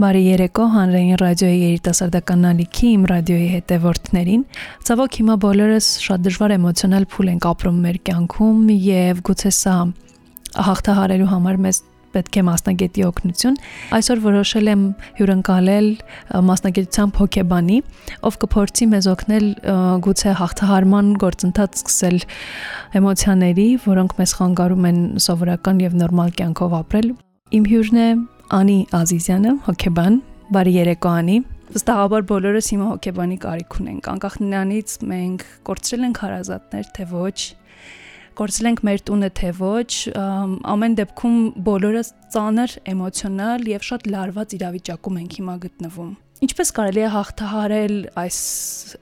Բարի երեկո հանրային ռադիոյի երիտասարդական ալիքի իմ ռադիոյի հետևորդներին։ Ցավոք հիմա բոլորս շատ դժվար էմոցիոնալ փուլ ենք ապրում մեր կյանքում եւ գուցե սա հաղթահարելու համար մեզ պետք է մասնագետի օգնություն։ Այսօր որոշել եմ հյուրընկալել մասնագիտությամբ հոկեբանի, ով կփորձի մեզ օգնել գուցե հաղթահարման գործընթաց սկսել էմոցիաների, որոնք մեզ խանգարում են սովորական եւ նորմալ կյանքով ապրել։ Իմ հյուրն է Անի Ազիզյանը, հոկեբան։ Բարի երեկո Անի։ Վստահաբար բոլորս հիմա հոկեբանի կարիք ունենք։ Անկախ նրանից մենք կորցրել ենք հարազատներ, թե ոչ, կորցրել ենք մեր տունը, թե ոչ, ամեն դեպքում բոլորս ծանր էմոցիոնալ եւ շատ լարված իրավիճակում ենք հիմա գտնվում։ Ինչպես կարելի է հաղթահարել այս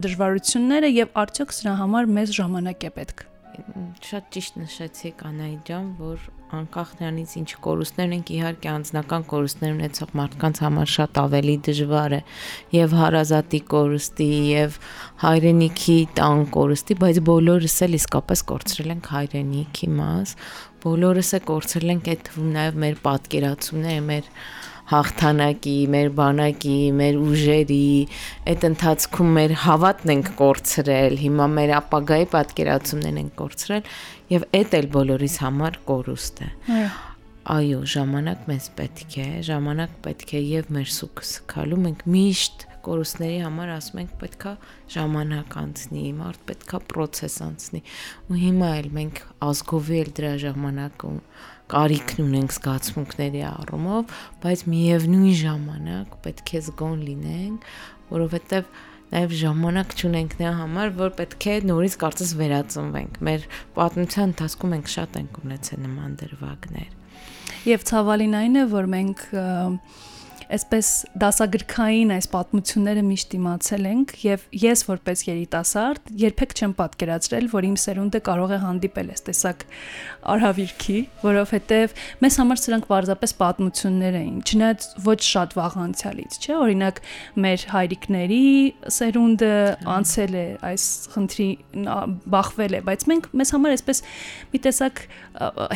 դժվարությունները եւ արդյոք սրա համար մեզ ժամանակ է պետք շատ ճիշտ նշեցիք Անայի ջան, որ անկախ նրանից ինչ կորուստներ ենք, իհարկե անձնական կորուստներ ունեցող մարդկանց համար շատ ավելի դժվար է եւ հարազատի կորուստի եւ հայրենիքի տան կորուստի, բայց բոլորս էլ իսկապես կորցրել ենք հայրենիքի մաս, բոլորս է կորցրել ենք այդ թվում նաեւ մեր պատկերացումները, մեր հաղթանակի, մեր բանակի, մեր ուժերի, այդ ընթացքում մեր հավատն ենք կորցրել, հիմա մեր ապագայի պատկերացումներն ենք կորցրել եւ այդ էլ բոլորիս համար կորուստ է։ Այո այո, ժամանակ մեզ պետք է, ժամանակ պետք է եւ մեր սուքը սկալու մենք միշտ կորուստների համար ասում ենք պետքա ժամանակ անցնի, մարդ պետքա process անցնի։ Ու հիմա էլ մենք ազգովի էլ դրա ժամանակը կարիքն ունենք զգացմունքների առումով, բայց միևնույն ժամանակ պետք է զգոն լինենք, որովհետև նաև ժամանակ չունենք նրա համար, որ պետք է նորից կարծես վերածնվենք։ Մեր պատմության ընթացքում ենք շատ ենք ունեցել նման դրվագներ։ Եվ ցավալին այն է, որ մենք և, այսպես դասագրքային այս պատմությունները միշտ իմացել ենք եւ ես որպես երիտասարդ երբեք չեմ պատկերացրել, որ իմ սերունդը կարող է հանդիպել այս տեսակ արհավիրքի, որովհետեւ մեզ համար սրանք պարզապես պատմություններ էին, չնայած ոչ շատ վաղ անցյալից, չէ՞, օրինակ մեր հայրիկների սերունդը անցել է այս խնդրի բախվել է, բայց մենք մեզ համար այսպես մի տեսակ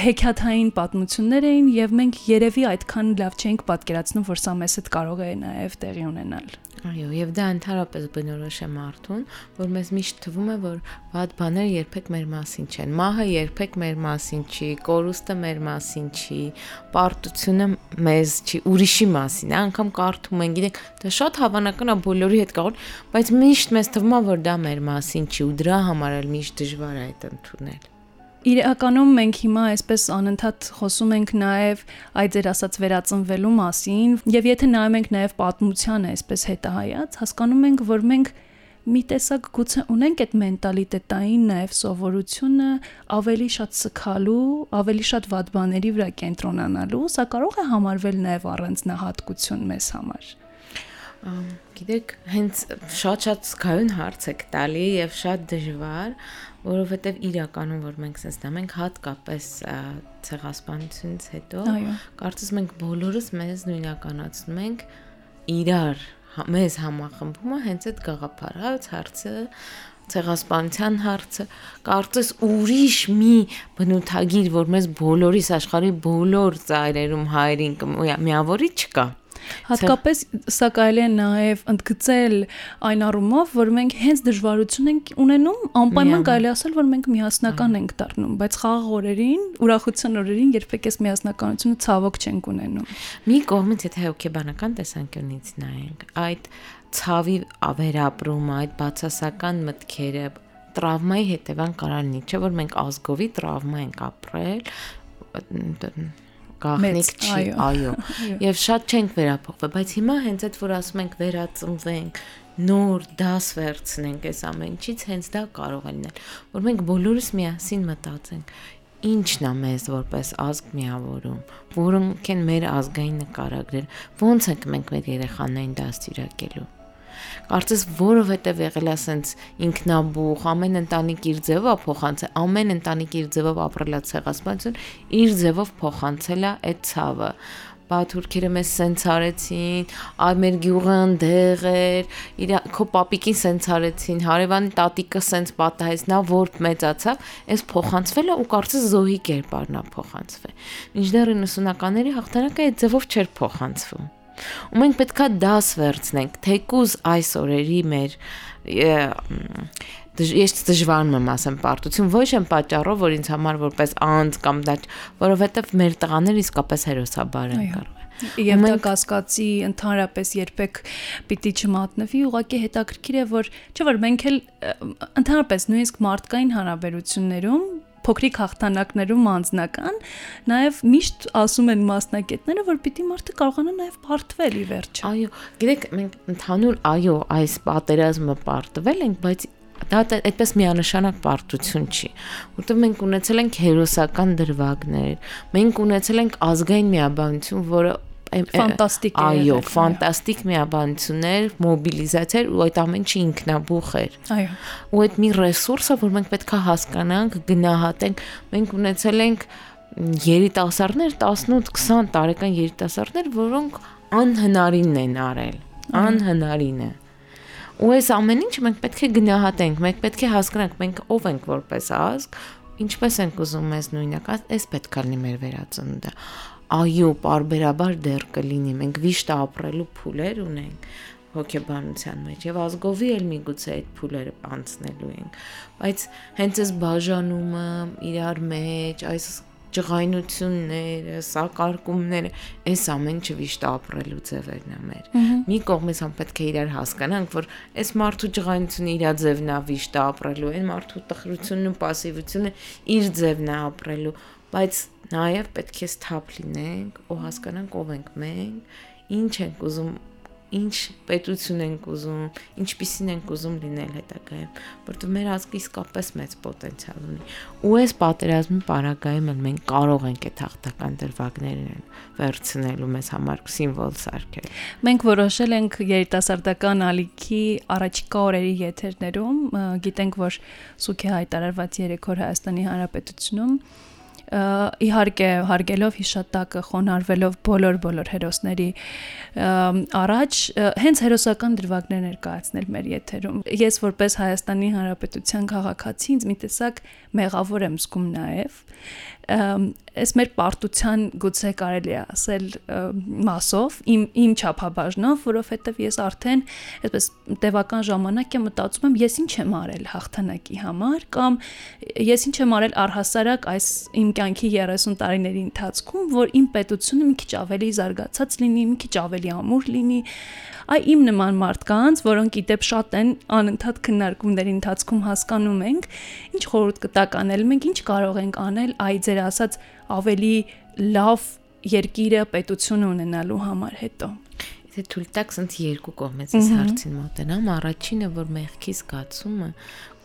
հեքիաթային պատմություններ էին եւ մենք երևի այդքան լավ չենք պատկերացնում, որ սա մեզ հետ կարող է նաև տեղի ունենալ։ Այո, եւ դա ընդհանրապես բնորոշ է մարդուն, որ մեզ միշտ թվում է, որ վատ բաները երբեք մեր մասին չեն։ Մահը երբեք մեր մասին չի, կորուստը մեր մասին չի, պարտությունը մեզ չի, ուրիշի մասին է, անգամ կարդում են, գիտեք, դա շատ հավանական է բոլորի հետ կարող, բայց միշտ մեզ թվում է, որ դա մեր մասին չի ու դրա համար էլ միշտ դժվար է այդ ընդունել։ Իրականում մենք հիմա այսպես անընդհատ խոսում ենք նաև այդ ձեր ասած վերածնվելու մասին, եւ եթե նայում ենք նաև պատմությանը այսպես հետահայաց, հասկանում ենք, որ մենք մի տեսակ գուցե ունենք այդ մենտալիտետային նաև սովորությունը ավելի շատ սքալու, ավելի շատ վատ բաների վրա կենտրոնանալու, սա կարող է համարվել նաև առանձնահատկություն մեզ համար։ Գիտեք, հենց շատ-շատ զգայուն հարց եք տալի եւ շատ դժվար, որովհետև իրականում որ մենք sense դա մենք հատկապես ցեղասպանությունից հետո կարծես մենք բոլորս մեզ նույնականացնում ենք իրար հա, մեզ համախմբումը հենց այդ գաղափարած հարցը ցեղասպանության հարցը կարծես ուրիշ մի բնութագիր որ մեզ բոլորիս աշխարհի բոլոր ծայրերում հայրին միավորի չկա Հատկապես սա կարելի է նաև ընդգծել այն առումով, որ մենք հենց դժվարություն ենք ունենում, անպայման կարելի ասել, որ մենք միասնական ենք դառնում, բայց խաղաղ օրերին, ուրախության օրերին երբեք այս միասնականությունը ցավոք չենք ունենում։ Մի կողմից եթե հոգեբանական տեսանկյունից նայենք, այդ ցավի ավերապրումը, այդ բացասական մտքերը տրավմայի հետևան կարող լինի, չէ՞ որ մենք ազգովի տրավմա ենք ապրել գաղտնիք չի, այո։ Եվ շատ չենք վերափոխվել, բայց հիմա հենց այդ որ ասում ենք վերածնվենք, նոր դաս վերցնենք այս ամենից, հենց դա կարող է լինել, որ մենք բոլորս միասին մտածենք ինչն է մեզ որպես ազգ միավորում, որոնք են մեր ազգային նկարագրել, ո՞նց ենք մենք մեր երեխաներին դաստիարակելու կարծես որովհետև եղել է ասենց ինքնաբուխ, ամեն ընտանիք իր ձևով փոխանցել, ամեն ընտանիք իր ձևով ապրել է ցեղասպանություն, իր ձևով փոխանցել է այդ ցավը բաթուրքերը մեզ սենց արեցին, այ մեր գյուղը ընդեղ էր, իր քո պապիկին սենց արեցին, հարևանի տատիկը սենց պատահեց, նա որ մեծացավ, այս փոխանցվել է ու կարծես զոհի կերպարն է փոխանցվել։ Մինչդեռ 90-ականների հաղթանակը այդ ձևով չէր փոխանցվում ու մենք պետքա դաս վերցնենք թեկուզ այս օրերի մեր ես դժվարում եմ ասեմ պարտություն ոչ այն պատճառով որ ինձ համար որպես անձ կամ դա որովհետև մեր տղաները իսկապես հերոսաբար են կարող Եվ դա կասկածի ընդհանրապես երբեք պիտի չմատնվի, ուղղակի հետաքրքիր է, որ չէ՞ որ մենք էլ ընդհանրապես նույնիսկ մարդկային հարաբերություններում փոքրիկ հաղթանակներում անձնական, նաև միշտ ասում են մասնակիցները, որ պիտի մարդը կարողանա նաև պարտվել ի վերջո։ Այո, գիտեք, մենք ընդհանուր այո, այս պատերազմը պարտվել ենք, բայց դա այդպես միանշանակ պարտություն չի որտեղ մենք ունեցել ենք հերոսական դրվագներ մենք ունեցել ենք ազգային միաբանություն որը ֆանտաստիկ է այո ֆանտաստիկ միաբանություններ մոբիլիզացիա ու այդ ամեն ինչը ինքնաբուխ էր այո ու այդ մի ռեսուրսը որ մենք պետքա հասկանանք գնահատենք մենք ունեցել ենք երիտասարդներ 18-20 տարեկան երիտասարդներ որոնք անհնարինն են արել անհնարին է ու այս amեն ինչը մենք պետք է գնահատենք մենք պետք է հասկանանք մենք ով ենք որպես ազգ ինչպես ենք ուզում մեզ նույնակ այս պետք է լինի մեր վերածնունդը այո, parberabar դեռ կլինի։ Մենք վիշտը ապրելու փուլեր ունենք հոգեբանության մեջ եւ ազգովի էլ միգուցե այդ փուլերը անցնելու ենք բայց հենց այս բաժանումը իրար մեջ այս ջղայնությունները, սակարկումները, այս ամեն չվիշտ ապրելու ձևերն է մեր։ Մի կողմից համ պետք է իրար հասկանանք, որ այս մարդու ջղայնությունը իր ձևն է վիշտ ապրելու, այն մարդու տխրությունն ու пассивությունը իր ձևն է ապրելու, բայց Նաև պետք է սթափ լինենք ու հասկանանք ով ենք մենք, ինչ ենք ուզում ինչ պետություն ենք ուզում, ինչպիսին ենք ուզում լինել հետագայում, որտեղ մեր ազգը իսկապես մեծ պոտենցիալ ունի։ Ու այս պատերազմի պարագայում էլ մենք կարող ենք այդ հաղթական դրվագներն վերցնելու մեզ համար սիմվոլ սարքել։ Մենք որոշել ենք երիտասարդական ալիքի առաջիկա օրերի եթերներում, գիտենք, որ սուքի հայտարարված 3 օր Հայաստանի Հանրապետությունում իհարկե հարգելով հիշատակը խոնարհվելով բոլոր բոլոր հերոսների առաջ հենց հերոսական դրվագներ ներկայացնել մեր եթերում ես որպես Հայաստանի Հանրապետության քաղաքացի ինձ մի տեսակ մեղավոր եմ զգում նաև այս մեր պարտության գուցե կարելի է ասել մասով իմ իմ չափաբաժնով, որովհետև ես արդեն այսպես տևական ժամանակ եմ մտածում եմ ես ինչ եմ արել հաղթանակի համար կամ ես ինչ եմ արել առհասարակ այս իմ կյանքի 30 տարիների ընթացքում, որ իմ պետությունը մի քիչ ավելի զարգացած լինի, մի քիչ ավելի ամուր լինի, այ իմ նման մարդկանց, որոնք իդեպ շատ են անընդհատ քննարկումների ընթացքում հասկանում ենք, ինչ խորհուրդ կտակ անել, մենք ինչ կարող ենք անել այ ձեր ասած ավելի լավ երկիրը պետություն ունենալու համար հետո Եթե թույլ տաք, ցած երկու կողմից էս հարցին մոտենամ, առաջինը որ մեղքի զգացումը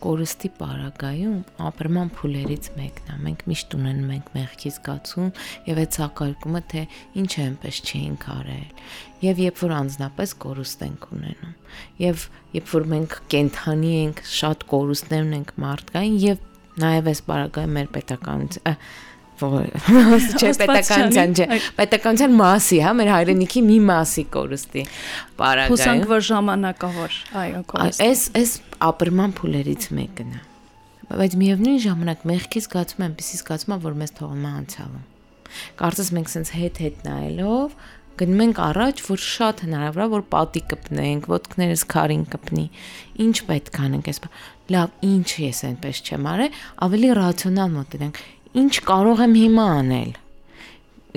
կորստի պարագայում ապրման փուլերից մեկն է։ Մենք միշտ ունենում ենք մեղքի զգացում եւ այդ ցակարկումը թե ինչ է այնպես չէինք արել։ Եվ երբ որ անznապես կորուստ ենք ունենում, եւ երբ որ մենք կենթանի ենք, շատ կորուստներ ունենք մարդկային եւ նաեւ այս պարագայում մեր պետականություն չէ պետականության չէ պետականության մասի հա մեր հայրենիքի մի մասի կորստի բարագայում հուսանք որ ժամանակավոր այո կորստ այս այս ապրման փուլերից մեկն է բայց միևնույն ժամանակ մեղքի զգացում եմ, պիսի զգացում եմ, որ մեզ թողում է անցյալը։ Կարծես մենք սենց հետ-հետ նայելով գնում ենք առաջ, որ շատ հնարավոր է որ պատի կպնենք, ոտքներս քարին կպնի։ Ինչ պետք անենք այս։ Լավ, ինչ ես այնպես չեմ արել, ավելի ռացիոնալ մոտենանք ինչ կարող եմ հիմա անել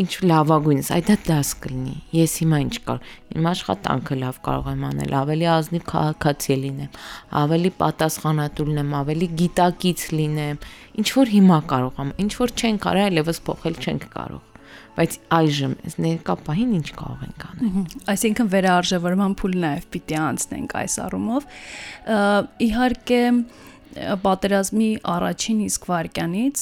ինչ լավագույնս այդ դա դաս կլինի ես հիմա ինչ կարող իմ աշխատանքը լավ կարող եմ անել ավելի ազնիվ քաղաքացի լինեմ ավելի պատասխանատու լինեմ ավելի գիտակից լինեմ ինչ որ հիմա կարող եմ ինչ որ չենք կարող այլևս փոխել չենք կարող բայց այժմ ներկա պահին ինչ կարող ենք անել այսինքն վերարժևորման փուլ նաև պիտի անցնենք այս առումով իհարկե պատերազմի առաջին իսկ վարքյանից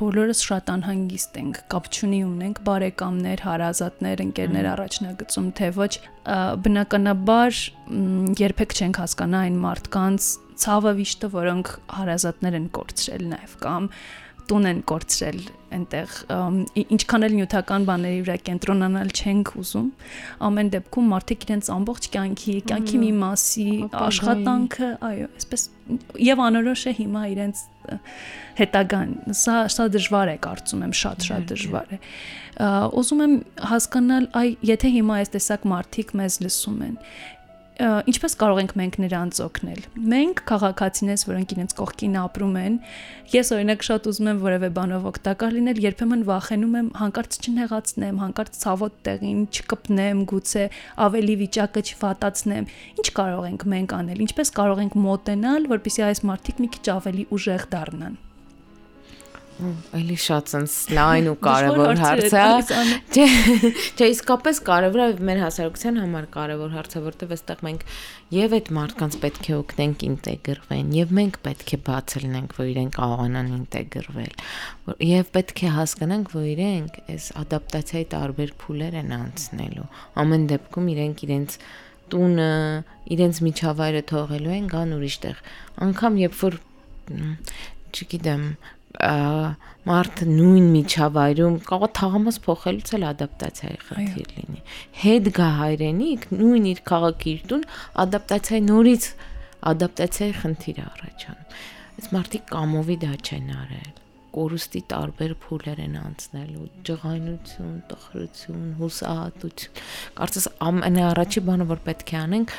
բոլորս շատ անհանգիստ ենք, կապ չունի ունենք բարեկամներ, հարազատներ, ընկերներ առաջնագծում, թե ոչ բնականաբար երբեք չենք հասկանա այն մարդկանց ցավը վիշտը, որոնք հարազատներ են կորցրել նաև կամ տուն են կորցրել այնտեղ ինչքան էլ նյութական բաների վրա կենտրոնանալ չենք ուզում ամեն դեպքում մարդիկ իրենց ամբողջ կյանքի կյանքի մի մասի աշխատանքը այո այսպես եւ անորոշ է հիմա իրենց հետագան սա սա դժվար է կարծում եմ շատ շատ դժվար է ուզում եմ հասկանալ այ եթե հիմա այս տեսակ մարդիկ մեզ լսում են ինչպես կարող ենք մենք նրանց օգնել։ Մենք քաղաքացիներս, որոնք իրենց կողքին ապրում են, ես օրինակ շատ ուզում եմ որևէ բանով օգտակար լինել, երբեմն վախենում եմ հանկարծ չնեղացնեմ, հանկարծ ցավոտ տեղին չկպնեմ, գուցե ավելի վիճակը չվատացնեմ։ Ինչ կարող ենք մենք անել։ Ինչպես կարող ենք մոտենալ, որպեսզի այս մարդիկ մի քիչ ավելի ուժեղ դառնան Այլի շատ sense լայն ու կարևոր հարց է։ Չէ, իսկապես կարևոր է մեր հասարակության համար կարևոր հարց է, որտեղ այստեղ մենք եւ այդ մարդկանց պետք է օգնենք ինտեգրվեն, եւ մենք պետք է բաց լինենք, որ իրենք կարողանան ինտեգրվել։ Եվ պետք է հասկանանք, որ իրենք այս ադապտացիայի տարբեր փուլեր են անցնելու։ Ամեն դեպքում իրենք իրենց տունը, իրենց միջավայրը թողելու են գան ուրիշտեղ։ Անկամ երբ որ չգիտեմ, մարդը նույն միջավայրում կարող թաղամաս փոխելուց էլ ադապտացիայի խնդիր լինի։ Հետ գա հայրենիք, նույն իր քաղաքի իր տուն, ադապտացիայի նորից ադապտացիայի խնդիր առաջանում։ Այս մարդիկ կամովի դա չեն արել կորուստի տարբեր փուլեր են անցնելու՝ ջղայնություն, տխրություն, հուսահատություն։ Կարծես ամենաառաջի բանը, որ պետք է անենք,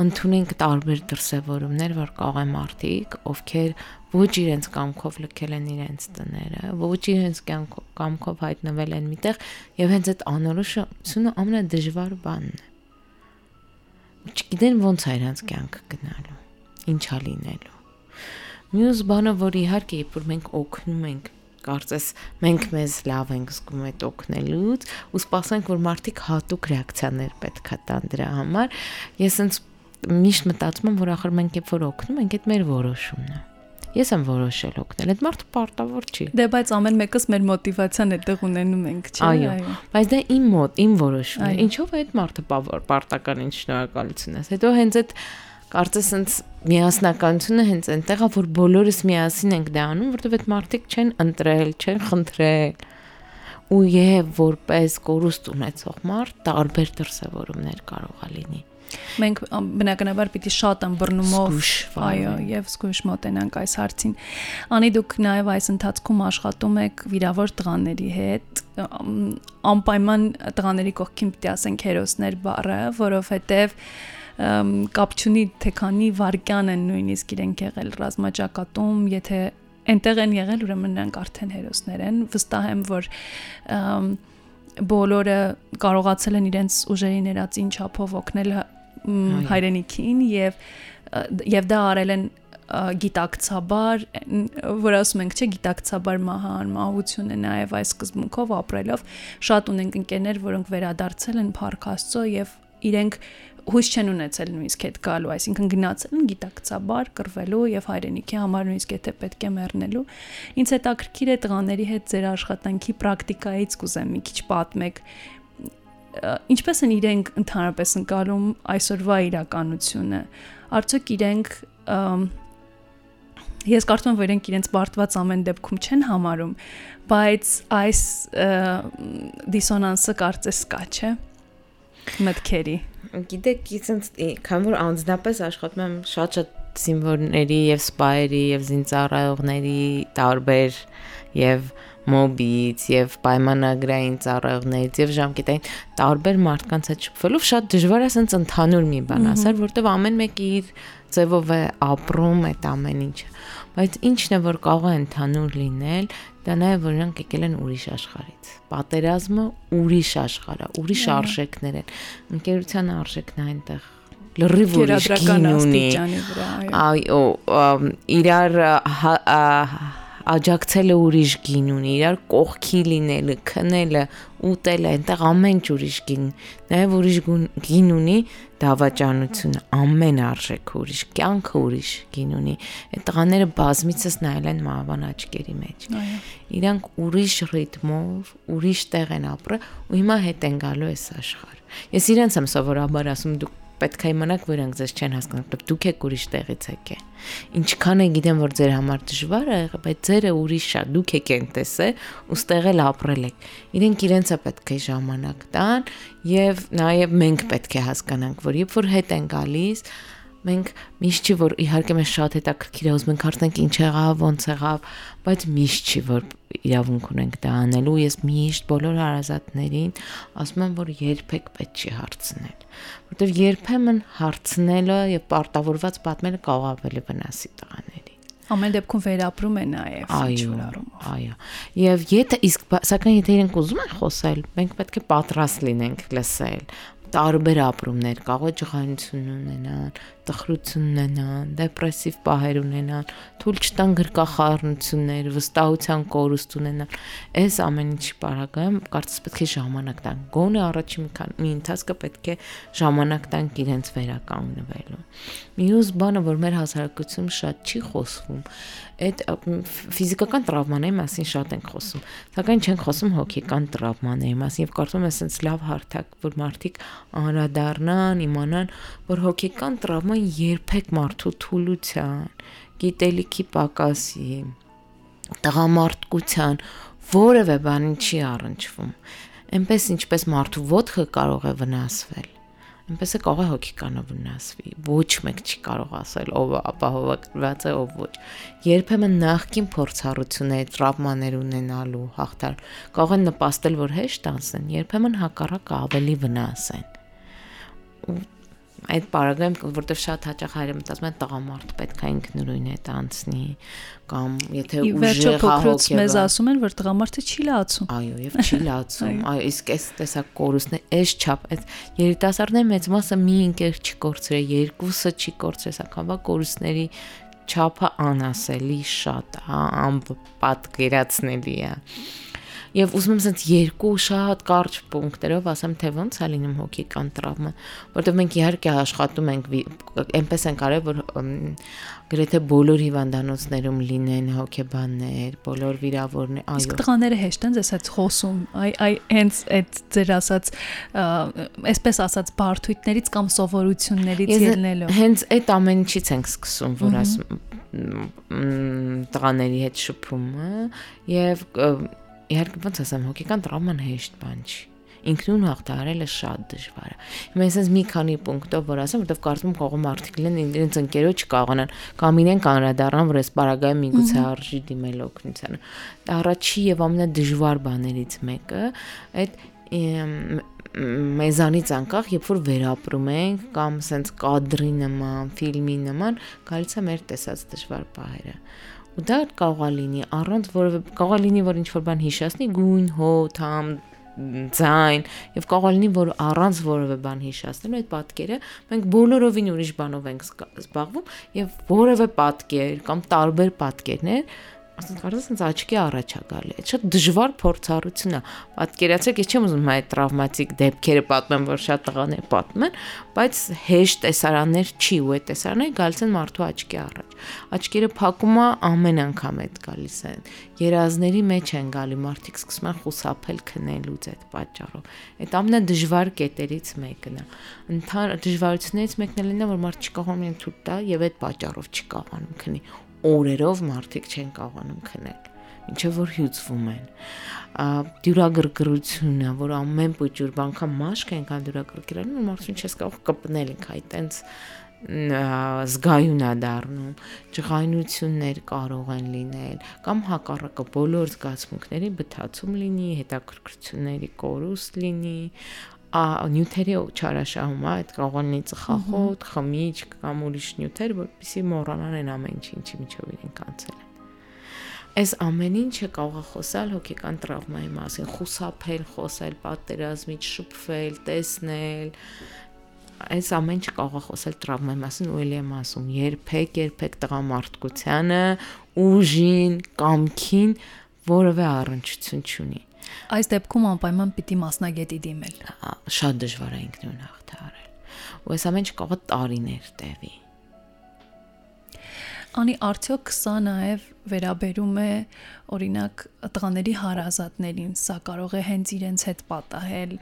ընդունենք տարբեր դրսևորումներ, որ կարող են մարդիկ, ովքեր ոչ իրենց կամքով լքել են իրենց տները, ոչ իրենց կամքով հայտնվել են միտեղ եւ հենց այդ անորոշությունը ամենադժվար բանն է։ Չգիտեն ոնց է իրենց կյանքը գնալու, ինչա լինելու։ Մյուս բանը, որ իհարկե, երբ որ մենք օգնում ենք կարծես մենք մեզ լավ ենք զգում այդ օգնելուց ու սպասենք որ մարդիկ հատուկ ռեակցիաներ պետքա տան դրա համար ես ինձ միշտ մտածում եմ որ ախր մենք երբ որ օգնում ենք այդ մեր որոշումն է Ես եմ որոշել օգնել։ Այդ մարդը պարտավոր չի։ Դե բայց ամեն մեկս մեր մոտիվացիան այդտեղ ունենում ենք, չէ՞։ Այո։ Բայց դա իմ մոտ, իմ որոշումն է։ Ինչով է այդ մարդը պարտական ինչ շնորհակալություն ես։ Հետո հենց այդ կարծես հենց միասնականությունը հենց այնտեղ է, որ բոլորս միասին ենք դա անում, որովհետև այդ մարդիկ չեն ընտրել, չեն խնդրել ու եւ որպես կորուստ ունեցող մարդ տարբեր դրսևորումներ կարող է լինի Մենք բնականաբար պիտի շատ ըմբռնումով, այո, եւ զգույշ մոտենանք այս հարցին։ Անի դուք նաեւ այս ընթացքում աշխատում եք վիրավոր տղաների հետ, անպայման տղաների կողքին պիտի ասենք հերոսներ բառը, որովհետեւ կապ չունի թե քանի վարքյան են նույնիսկ իրենք եղել ռազմաճակատում, եթե այնտեղ են եղել, ուրեմն նրանք արդեն հերոսներ են։ Վստահ եմ, որ բոլորը կարողացել են իրենց ուժերի ներածին չափով օգնել հայրենիքին եւ եւ դա արել են գիտակցաբար, որ ասում ենք, չէ, գիտակցաբար մահան, մահություն է նաև այս սկզբունքով ապրելով, շատ ունենք ընկերներ, որոնք վերադարձել են Փարք Աստծո եւ իրենք հույս չեն ունեցել նույնիսկ այդ գալու, այսինքն գնացել են գիտակցաբար կրվելու եւ հայրենիքի համար նույնիսկ եթե պետք է մեռնելու։ Ինչ հետաքրքիր է տղաների հետ ձեր աշխատանքի պրակտիկայից կուզեմ մի քիչ պատմեք, ինչպես են իրենք ընդհանրապես ընկալում այսօրվա իրականությունը արդյոք իրենք ես կարծում եմ որ իրենք իրենց բարդված ամեն դեպքում չեն համարում բայց այս դիսոնանսը կարծես կա չէ մտքերի գիտեք ինձ քան որ անձնապես աշխատում եմ շատ-շատ զինվորների եւ սպայերի եւ զինծառայողների տարբեր եւ և մոբից եւ պայմանագրային ծառայողներից եւ ժամկետային տարբեր մարդկանց հետ շփվելով շատ դժվար է ասենց ընդհանուր մի բան ասել, որտեվ ամեն մեկը իր ձևով է ապրում այդ ամեն ինչը։ Բայց ինչն է որ կարող է ընդհանուր լինել, դա նաեւ որ նրանք եկել են ուրիշ աշխարհից։ Պատերազմը ուրիշ աշխարհ է, ուրիշ արժեքներ են։ Ընկերության արժեքն այնտեղ լրիվ ուրիշ գին ունի։ Այո, իրար աջակցելը ուրիշ գին ունի, իրար կողքի լինելը, քնելը, ուտելը, այնտեղ ամեն ինչ ուրիշ գին, նաև ուրիշ գին ունի դավաճանությունը, ամեն արժեքը ուրիշ, կյանքը ուրիշ գին ունի։ Այդ տղաները բազմիցս նայել են մահվան աչքերի մեջ։ Իրանք ուրիշ ռիթմով, ուրիշ տեղ են ապրել ու հիմա հետ են գալու այս աշխարհ։ Ես իրենց եմ սովորաբար ասում դուք պետք է իմանաք, որ իրենք ձեզ չեն հասկանում, դուք եք ուրիշ տեղից եկե։ Ինչքան է գիտեմ, որ ձեր համար դժվար է բայց ձերը ուրիշ է, դուք եք են տեսել ու ստեղել ապրել եք։ Իրենք իրենցը պետք է ժամանակ տան եւ նաեւ մենք պետք է հասկանանք, որ երբ որ հետ են գալիս, մենք միշտ չի որ իհարկե մենք շատ հետաքրքիր է ուզում ենք հարցնենք ինչ եղավ, ոնց եղավ, բայց միշտ չի որ իրավունք ունենք դա անելու։ Ես միշտ բոլոր հարազատներին ասում եմ, որ երբեք պետք չի հարցնել, որտեղ երբեմն հարցնելը եւ պարտավորված պատմելը կարող ավելի վնասի տղաների ամեն դեպքում վերապրում է նաև այո այո եւ եթե իսկ սակայն եթե իրենք ուզում են խոսել մենք պետք է պատրաստ լինենք լսել տարբեր ապրումներ, կարող է ջղայնություն ունենան, տխրություն ունենան, դեպրեսիվ պահեր ունենան, թույլ չտան գրկախառնություններ, վստահության կորուստ ունենան։ Այս ամեն ինչի բարակայում կարծես պետք է ժամանակ տան։ Գոնե առաջի մի քան մի ընթացքը պետք է ժամանակ տան իրենց վերականգնվելու։ Մյուս բանը, որ մեր հասարակությունում շատ չի խոսվում, այդ ֆիզիկական տրավմաների մասին շատ ենք խոսում, սակայն չենք խոսում հոգեկան տրավմաների մասին եւ կարծում եմ, ասենց լավ հարթակ, որ մարդիկ անդրադառնան, իմանան, որ հոգեկան տրավմա տրավման երբեք մարդու թուլության, գիտելիքի պակասի, տղամարդկության որևէ բանի չի առնչվում։ Էնպես ինչպես մարդու ոտքը կարող է վնասվել այնպես է կարող է հոգեկանը վնասվի։ Ոչ մեկ չի կարող ասել ով ապահովված է, ով ոչ։ Երբեմն նախքին փորձառություններ, տրավմաներ ունենալու հաղթար կարող են նպաստել, որ հեշտ անցնեն, երբեմն հակառակը ավելի վնասեն այդ պարագայում, որտեվ շատ հաճախ հայրը մտածում է տղամարդ պետք է ինքնուրույն է տանցնի կամ եթե ուժի հաղոք է։ Մեզ ասում են, որ տղամարդը չի լացում։ Այո, եւ չի լացում։ Այո, իսկ այս տեսակ կորուստն է, այս չափ, այդ երիտասարդների մեծ մասը մի ինքեր չկործրել, երկուսը չի կործրել, սակայն բա կորուստների չափը անասելի շատ, հա, անպատկերացնելի է։ Ա Եվ ուզում եմ ասած երկու շատ կարճ պունկտերով ասեմ, թե ոնց է լինում հոգեկան տրավմա, որովհետև մենք իհարկե աշխատում ենք այնպես են կարել, որ գրեթե բոլոր հիվանդանոցներում լինեն հոգեբաններ, բոլոր վիրավորներ, այո։ Իսկ տղաները հեշտ են ձեզ այդ խոսում, այ այ հենց այդ ձեր ասած այսպես ասած բարթույթներից կամ սովորություններից ելնելով։ Հենց այդ ամեն ինչից ենք սկսում, որ ասում տղաների հետ շփումը եւ իհարկե ոնց ասեմ, հոգեկան տրավման հեշտ բան չի ինքնուն հաղթահարելը շատ դժվար է։ Հիմա ես մի քանի պունկտով որ ասեմ, որովհետև կարծում կողմ արդիկ լինեն իրենց ընկերոջ կարողանան կամ իրեն կանրադառնան, որ այս պարագայում միգուցե արժի դիմել օգնությանը։ Առաջի եւ ամենադժվար բաներից մեկը այդ մեզանից անկախ, երբ որ վերապրում ենք կամ սենց կադրի նման, ֆիլմի նման, գալիս է մեր տեսած դժվար պահերը ու դա կարող է լինի առանց որևէ կարող է լինի որ ինչ որ բան հիշացնի գույն, հոտ, համ ձայն եւ կարող է լինի որ առանց որևէ բան հիշացնելու այդ պատկերը մենք բոլորովին ուրիշ բանով ենք զբաղվում եւ որևէ պատկեր կամ տարբեր պատկերներ ասենք կարծես ինձ աչքի առաջ է գալի։ Այդ շատ դժվար փորձառություն է։ Պատկերացեք, ես չեմ ուզում այդ տրավմատիկ դեպքերը պատմեմ, որ շատ տղաներ պատմում են, բայց հեշտ տեսարաններ չի ու այդ տեսարանները գալիս են մարդու աչքի առաջ։ Աչքերը փակում է ամեն անգամ այդ գալիս են։ Երազների մեջ են գալի մարդիկ սկսում են խուսափել քնելուց այդ պատճառով։ Այդ ամենադժվար կետերից մեկն է։ Ընդհանուր դժվարություններից մեկն էլ ինը որ մարդ չկարողանում թույլ տա եւ այդ պատճառով չի կարողանում քնի օրերով մարդիկ չեն կարողանում քնել ինչեւ որ հյուծվում են դյուրագրգռությունը որ ամեն փոճուր բանկա մաշկ են կան դյուրագրգռելն ու մարդուն չես կարող կպնել ինք այ տենց զգայուն է դառնում ջղայնություններ կարող են լինել կամ հակառակը բոլոր զգացմունքների բթացում լինի հետաքրքրությունների կորուստ լինի նյութերի չարաշահում է, այդ կարող լինի ծխախոտ, խմիչք կամ ուրիշ նյութեր, որպեսզի մոռանան այն ամեն ինչ, ինչի միջով իրենք անցել են։ Այս ամեն ինչը կարող է խոսալ հոգեկան տրավմայի մասին, խուսափել, խոսել պատերազմից, շփվել, տեսնել, այս ամեն ինչը կարող է խոսել տրավմայի մասին ու ելի եմ ասում երբեք երբեք տղամարդկությանը ուժին կամքին որևէ առնչություն չունի Այս դեպքում անպայման պիտի մասնագետի դիմել։ Շատ դժվար է ինքնուրույն հաղթահարել։ Ու այս ամենը կարող է տարիներ տևի։ Անի արդյոք սա նաև վերաբերում է օրինակ տղաների հարազատներին, սա կարող է հենց իրենց հետ պատահել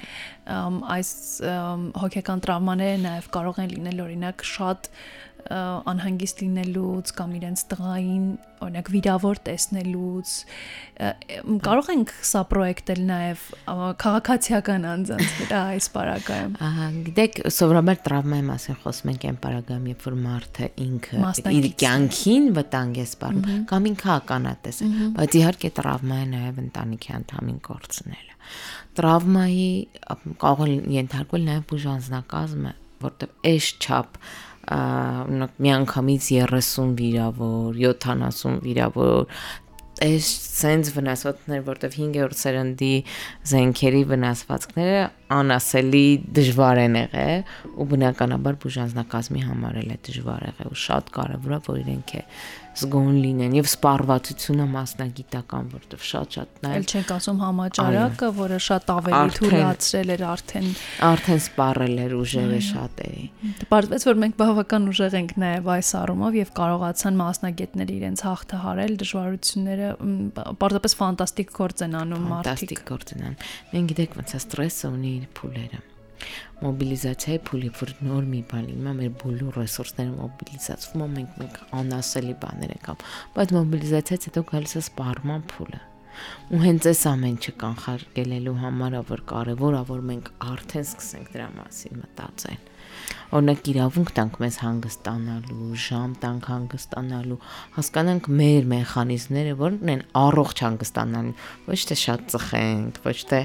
այս հոգեկան տրավմաները նաև կարող են լինել օրինակ շատ անհանգիստ լինելուց կամ իրենց տղային օրինակ վիրավոր տեսնելուց կարող ենք սա պրոյեկտել նաև քաղաքացիական անձանց վրա այս պարագայում ահա գիտեք սովորաբար տրավմայի մասին խոսում ենք այն պարագայում երբ որ մարդը ինքը իր կյանքին վտանգ է սպառնում կամ ինքը ականատես է բայց իհարկե տրավմա է նաև ընտանիքի անդամին կորցնելը տրավմայի կարող է ենթարկվել նաև բուժանձնակազմը որտեղ այս չափ միանգամից 30 վիրավոր, 70 վիրավոր այս սենց վնասվածքներ, որտեվ 5-րդ սերնդի զենքերի վնասվածքները անասելի դժվար են եղել ու բնականաբար բուժանձնակազմի համար էլ է դժվար եղել ու շատ կարևոր է որ իրենք է զգոն լինեն եւ սպառվածությունը մասնագիտական, որտեվ շատ-շատ նայել։ Էլ չենք ասում համաճարակը, որը շատ ավելի թույլատրել էր արդեն արդեն սպառել էր ուժերը շատերի։ Պարզվեց, որ մենք բավական ուժեղ ենք նաեւ այս առումով եւ կարողացան մասնագետները իրենց հաղթահարել դժվարությունները, պարզապես ֆանտաստիկ գործ են անում մարդիկ։ Ֆանտաստիկ գործ են անում։ Մենք գիտեք ոնց է ստրեսը ունի իր փուլերը մոբիլիզացիայի փուլի, որ նոր մի բան լինի, մեր բոլոր ռեսուրսները մոբիլիզացվում են, մենք անասելի բաներ ենք անում, բայց մոբիլիզացիայից հետո գալիս է սպառման փուլը ու հենց այս ամենը կանխարգելելու համար է որ կարևոր է որ մենք արդեն սկսենք դրա մասին մտածել օրինակ իրավունք տանք մեզ հանգստանալու, ժամ տանք հանգստանալու, հասկանանք մեր մեխանիզմները, որն են առողջ հանգստանալու, ոչ թե շատ ծխենք, ոչ թե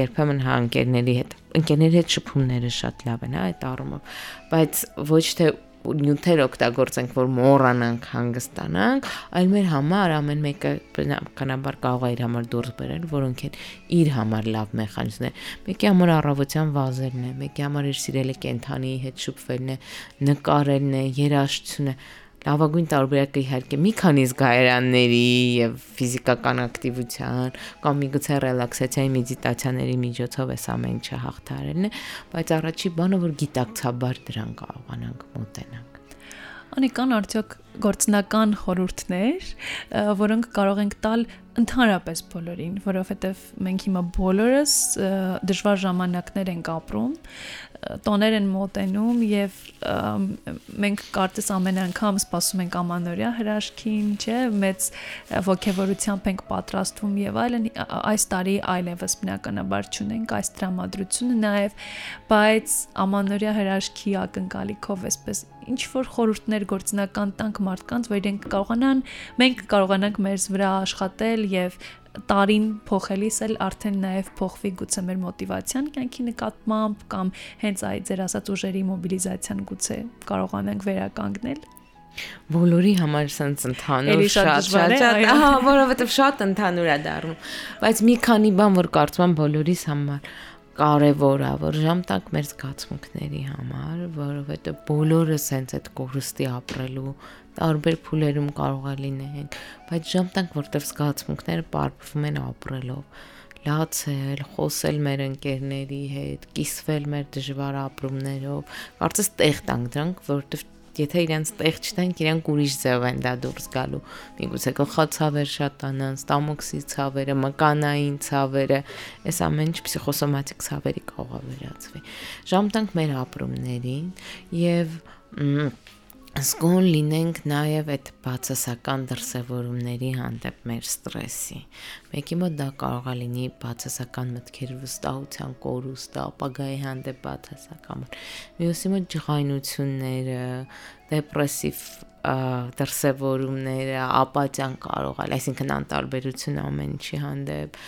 երբեմն հա ընկերների հետ, ընկերների հետ շփումները շատ լավ են, հա, այդ առումով, բայց ոչ թե նյութեր օգտագործենք, որ մոռանանք, հանգստանանք, այլ մեր համար ամեն մեկը բնականաբար կարող է իր համար դուրս բերել, որոնք են իր համար լավ մեխանիզմներ։ Մեկի համար առավոտյան վազելն է, մեկի համար իր սիրելի կենթանի հետ շփվելն է, նկարելն է, երաժշտությունը լավագույն տարբերակը իհարկե մի քանի զգայարանների եւ ֆիզիկական ակտիվության կամ միգուցե ռելաքսացիայի մեդիտացիաների միջոցով էս ամեն ինչը հաղթարելն է, բայց առաջի բանը որ գիտակցաբար դրան կարողանանք մոտենալ Անի կան արդյոք գործնական խորհուրդներ, որոնք կարող ենք տալ ընդհանրապես բոլորին, որովհետև մենք հիմա բոլորս դժվար ժամանակներ ենք ապրում տոներ են մոտենում եւ մենք կարծես ամեն անգամ սպասում ենք ամանորյա հրաշքին, չէ, մեծ ողջավորությամբ ենք պատրաստվում եւ այլն այս տարի այլևս բնականաբար չունենք այս դրամատրությունը նաեւ, բայց ամանորյա հրաշքի ակնկալիքով այսպես ինչ որ խորհուրդներ գործնական տանք մարդկանց, որ իրենք կարողանան, մենք կարողանանք մեզ վրա աշխատել եւ տարին փոխելիս էլ արդեն նաև փոխվի գուցե մեր մոտիվացիան կյանքի նկատմամբ կամ հենց այդ ձեր ասած ուժերի մոբիլիզացիան գուցե կարողանանք վերականգնել բոլորի համար sense ընդհանուր շատ շատ շատ ահա որովհետև շատ ընդհանուր է դառնում բայց մի քանի բան որ կարծում եմ բոլորիս համար կարևոր է որ ժամ տակ մեր զգացմունքների համար որովհետև բոլորը sense այդ կորստի ապրելու տարբեր փուլերում կարող է լինեն, բայց ժամտանք որտեվ զգացմունքները պարփվում են ապրելով լացել, խոսել մեր ընկերների հետ, կիսվել մեր դժվար ապրումներով, կարծես տեղ տանք դրանք, որովհետև եթե իրենց տեղ չտանք, իրանք ուրիշ ձև են դա դուրս գալու։ Միգուցե գլխացավեր շատանան, ստամոքսի ցավերը, մկանային ցավերը, այս ամեն ինչ փսիխոսոմատիկ ցավերի կարող է վերածվի։ Ժամտանք մեր ապրումներին եւ զգոն լինենք նաև այդ բացասական դրսևորումների հանդեպ մեր ստրեսի։ Մեկի մոտ դա կարող է լինի բացասական մտքերի վստահության կորուստը, ապագայի հանդեպ բացասական։ Մյուսի մոտ ջղայնությունները, դեպրեսիվ դրսևորումները, ապատյան կարող է, այսինքն անտարբերություն ամեն ինչի հանդեպ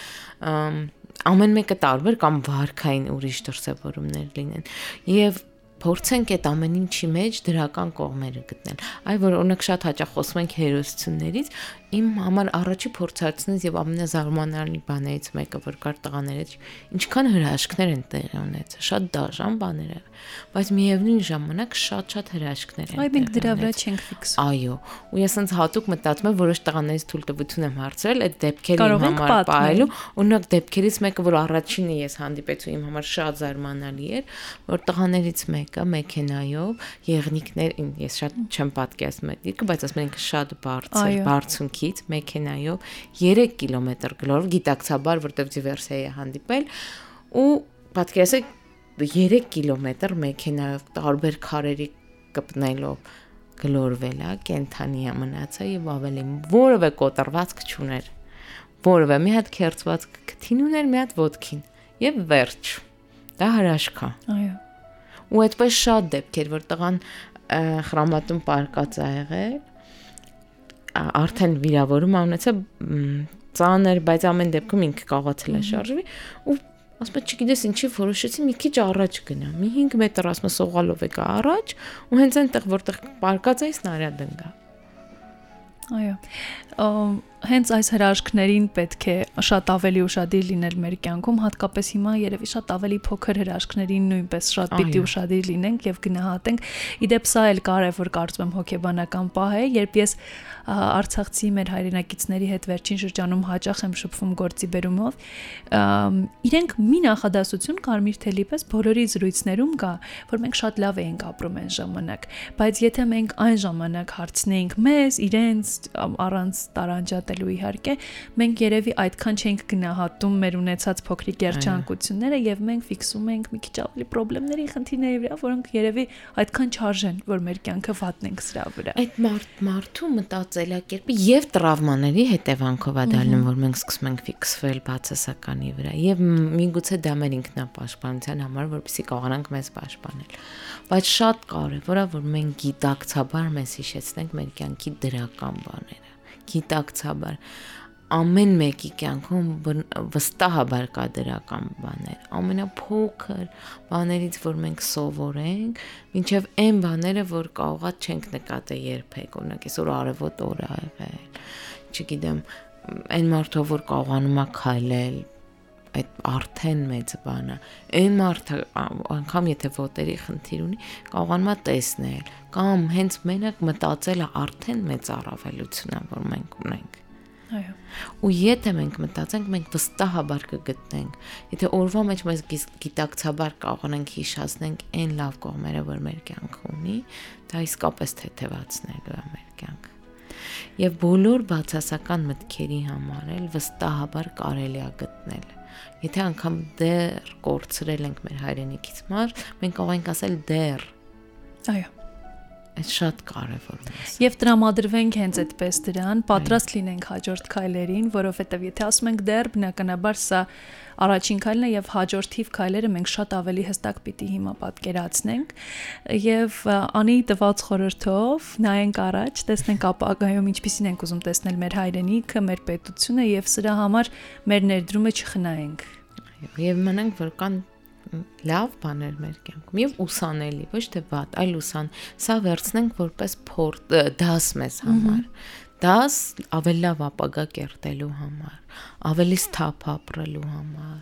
ամեն մեկը տարբեր կամ վարքային ուրիշ դրսևորումներ լինեն եւ փորձենք այդ ամեն ինչի մեջ դրական կողմերը գտնել։ Այ որ օրինակ շատ հաճախ խոսում ենք հերոսություններից, իմ համար առաջի փորձարկությունից եւ ամենազարմանալի բաներից մեկը որ կար տղաներից ինչքան հրաշքներ են տեղի ունեցել շատ դաժան բաներ են բայց միևնույն ժամանակ շատ-շատ հրաշքներ են այ մենք դրա վրա չենք ֆիքսում այո ու ես ինձ հատուկ մտածում եմ որոշ տղաներից թույլտվություն եմ հարցրել այդ դեպքերի համար պահելու օրինակ դեպքերից մեկը որ առաջինը ես հանդիպեցի իմ համար շատ զարմանալի էր որ տղաներից մեկը մեքենայով եղնիկներ ես շատ չեմ պատկերացնում այդ բայց ասում ենք շատ բարձր բարձունքի կողքից մեքենայով 3 կիլոմետր գլորով գիտակցաբար, որտեվ դիվերսիա է հանդիպել ու պատկերացեք 3 կիլոմետր մեքենայով տարբեր քարերի կպնելով գլորվել է, կենթանի է մնացա եւ ավելի որևէ կոտրվածք չուներ։ Որևէ մի հատ քերծված քթին ուներ, մի հատ ոդքին եւ վերջ։ Դա հրաշք է։ Այո։ Ու այդպես շատ դեպքեր, որ տղան խրամատում պարկած ա եղել արդեն վիրավորում ունեցա ծանր, բայց ամեն դեպքում ինքը կարողացել է շարժվի ու ասում եմ չգիտես ինչի որոշեցի մի քիչ առաջ գնամ։ Մի 5 մետր ասում եմ սողալով եկա առաջ ու հենց այնտեղ որտեղ պարկած էի սնարյադ ընկա։ Այո հենց այս հրաշքներին պետք է շատ ավելի ուշադիր լինել մեր կյանքում, հատկապես հիմա երևի շատ ավելի փոքր հրաշքներին նույնպես շատ պիտի ուշադիր լինենք եւ գնահատենք։ Իդեպ սա էլ կարևոր կարծում եմ հոգեբանական պահ է, երբ ես արցախցի մեր հայրենակիցների հետ վերջին շրջանում հաճախ եմ շփվում գործի բերումով, իրենք մի նախադասություն կարմիր թելի պես բոլորի զրույցներում կա, որ մենք շատ լավ էինք ապրում այն ժամանակ, բայց եթե մենք այն ժամանակ հարցնեինք մեզ, իրենց առանց տարանջատ նկատելու իհարկե, մենք երևի այդքան չենք գնահատում մեր ունեցած փոքրիկ երջանկությունները եւ մենք ֆիքսում ենք մի քիչ ավելի խնդիրների խնդիրների վրա, որոնք երևի այդքան չարժեն, որ մեր կյանքը վատնենք սրա վրա։ Այդ մարդ մարդու մտածելակերպը եւ տրավմաների հետևանքով է դառնում, որ մենք սկսում ենք ֆիքսվել բացասականի վրա եւ միգուցե դա մեր ինքնապաշտպանության համար, որպեսզի կարողանանք մեզ պաշտպանել։ Բայց շատ կարեւոր է, որ մենք գիտակցաբար մեզ հիշեցնենք մեր կյանքի դրական բաները գիտակցաբար ամեն մեկի կյանքում վստահաբար կա դրական բաներ ամենափոքր բաներից որ մենք սովորենք մինչև այն բաները որ կարողա չենք նկատել երբեք օրինակ այսօր արևոտ օր ա եղել չգիտեմ այն մարդով որ կարողանում է քայլել այդ արդեն մեծ բան է այն մարդը անգամ եթե ոտերի խնդիր ունի կարողանում է տեսնել կամ հենց մենակ մտածելը արդեն մեծ առավելություն է որ մենք ունենք Այո։ Ու եթե մենք մտածենք, մենք վստահաբար կգտնենք։ Եթե օրվա մեջ մեզ գիտակցաբար կարողանանք հիշացնենք այն լավ կողմերը, որ մեր կյանքը ունի, դա իսկապես թեթևացնելու է մեր կյանքը։ Եւ բոլոր բացասական մտքերի համար էլ վստահաբար կարելի է գտնել Եթե անգամ դեռ կորցրել ենք մեր հայրենիքից մար, մենք կարող ենք ասել դեռ։ Այո Այդ շատ կարևոր է։ Եվ տրամադրվենք հենց այդպես դրան, պատրաստ լինենք հաջորդ քայլերին, որովհետև եթե ասում ենք դեռ բնականաբար սա առաջին քայլն է եւ հաջորդիվ քայլերը մենք շատ ավելի հստակ պիտի հիմա պատկերացնենք եւ անի տված խորհրդով նայենք առաջ, տեսնենք ապագայում ինչպիսին ենք ուզում տեսնել մեր հայրենիքը, մեր պետությունը եւ սրա համար մեր ներդրումը չխնայենք։ Եվ մնանք որ կան լավ բաներ մեր կյանքում եւ ուսանելի, ոչ թե վատ, այլ ուսան։ Սա վերցնենք որպես փոր դաս մեզ համար։ Դաս ավելի լավ ապագա կերտելու համար, ավելի սթափ ապրելու համար,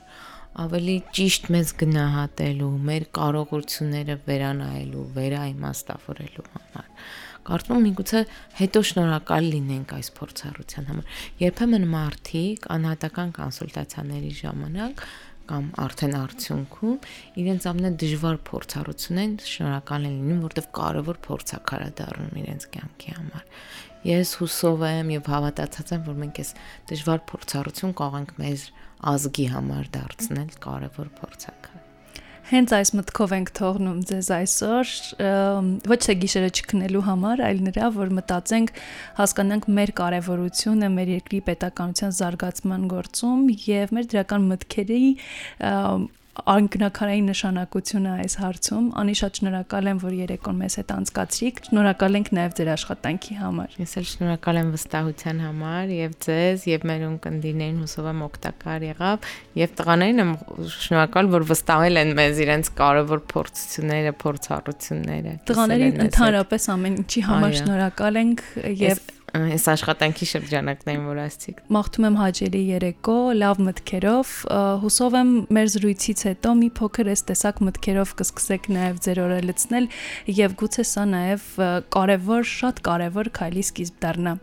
ավելի ճիշտ մեզ գնահատելու, մեր կարողությունները վերանայելու, վերաիմաստավորելու համար կարծում եմ միգուցե հետո շնորհակալ լինենք այս փորձառության համար։ Երբեմն մարդիկ անհատական կոնսուլտացիաների ժամանակ կամ արդեն արդյունքում իրենց ամենադժվար փորձառությունն շնորհակալ են լինում, որտեղ կարևոր փորձակար է դառնում իրենց կյանքի համար։ Ես հուսով եմ եւ հավատացած եմ, որ մենք այս դժվար փորձառություն կարող ենք մեր ազգի համար դարձնել կարևոր փորձակար։ Հենց այս մտքով ենք թողնում ձեզ այսօր, ոչ թե գիշերը չքնելու համար, այլ նրա, որ մտածենք, հասկանանք մեր կարևորությունը մեր երկրի պետականության զարգացման գործում եւ մեր դրական մտքերի անկնակարային նշանակությունը այս հարցում։ Անի շատ շնորհակալ եմ, որ երեկոն մեզ հետ անցկացրիք։ Շնորհակալ ենք նաև ձեր աշխատանքի համար։ Ես էլ շնորհակալ եմ վստահության համար եւ ձեզ եւ մեր ունկնդիներին հուսով եմ օգտակար եղավ եւ տղաներին եմ շնորհակալ, որ վստահել են մեզ իրենց կարևոր փորձությունները, փորձառությունները։ Տղաներին ընդհանրապես ամեն ինչի համար շնորհակալ ենք եւ այս աշխատանքի շրջանակներին, որ ասցիք։ Մաղթում եմ հաջելի երեկո, լավ մտքերով, հուսով եմ մեր զրույցից հետո մի փոքր այս տեսակ մտքերով կսկսեք նաև ձեր օրը լցնել եւ գուցե սա նաև կարևոր, շատ կարևոր քայլի սկիզբ դառնա։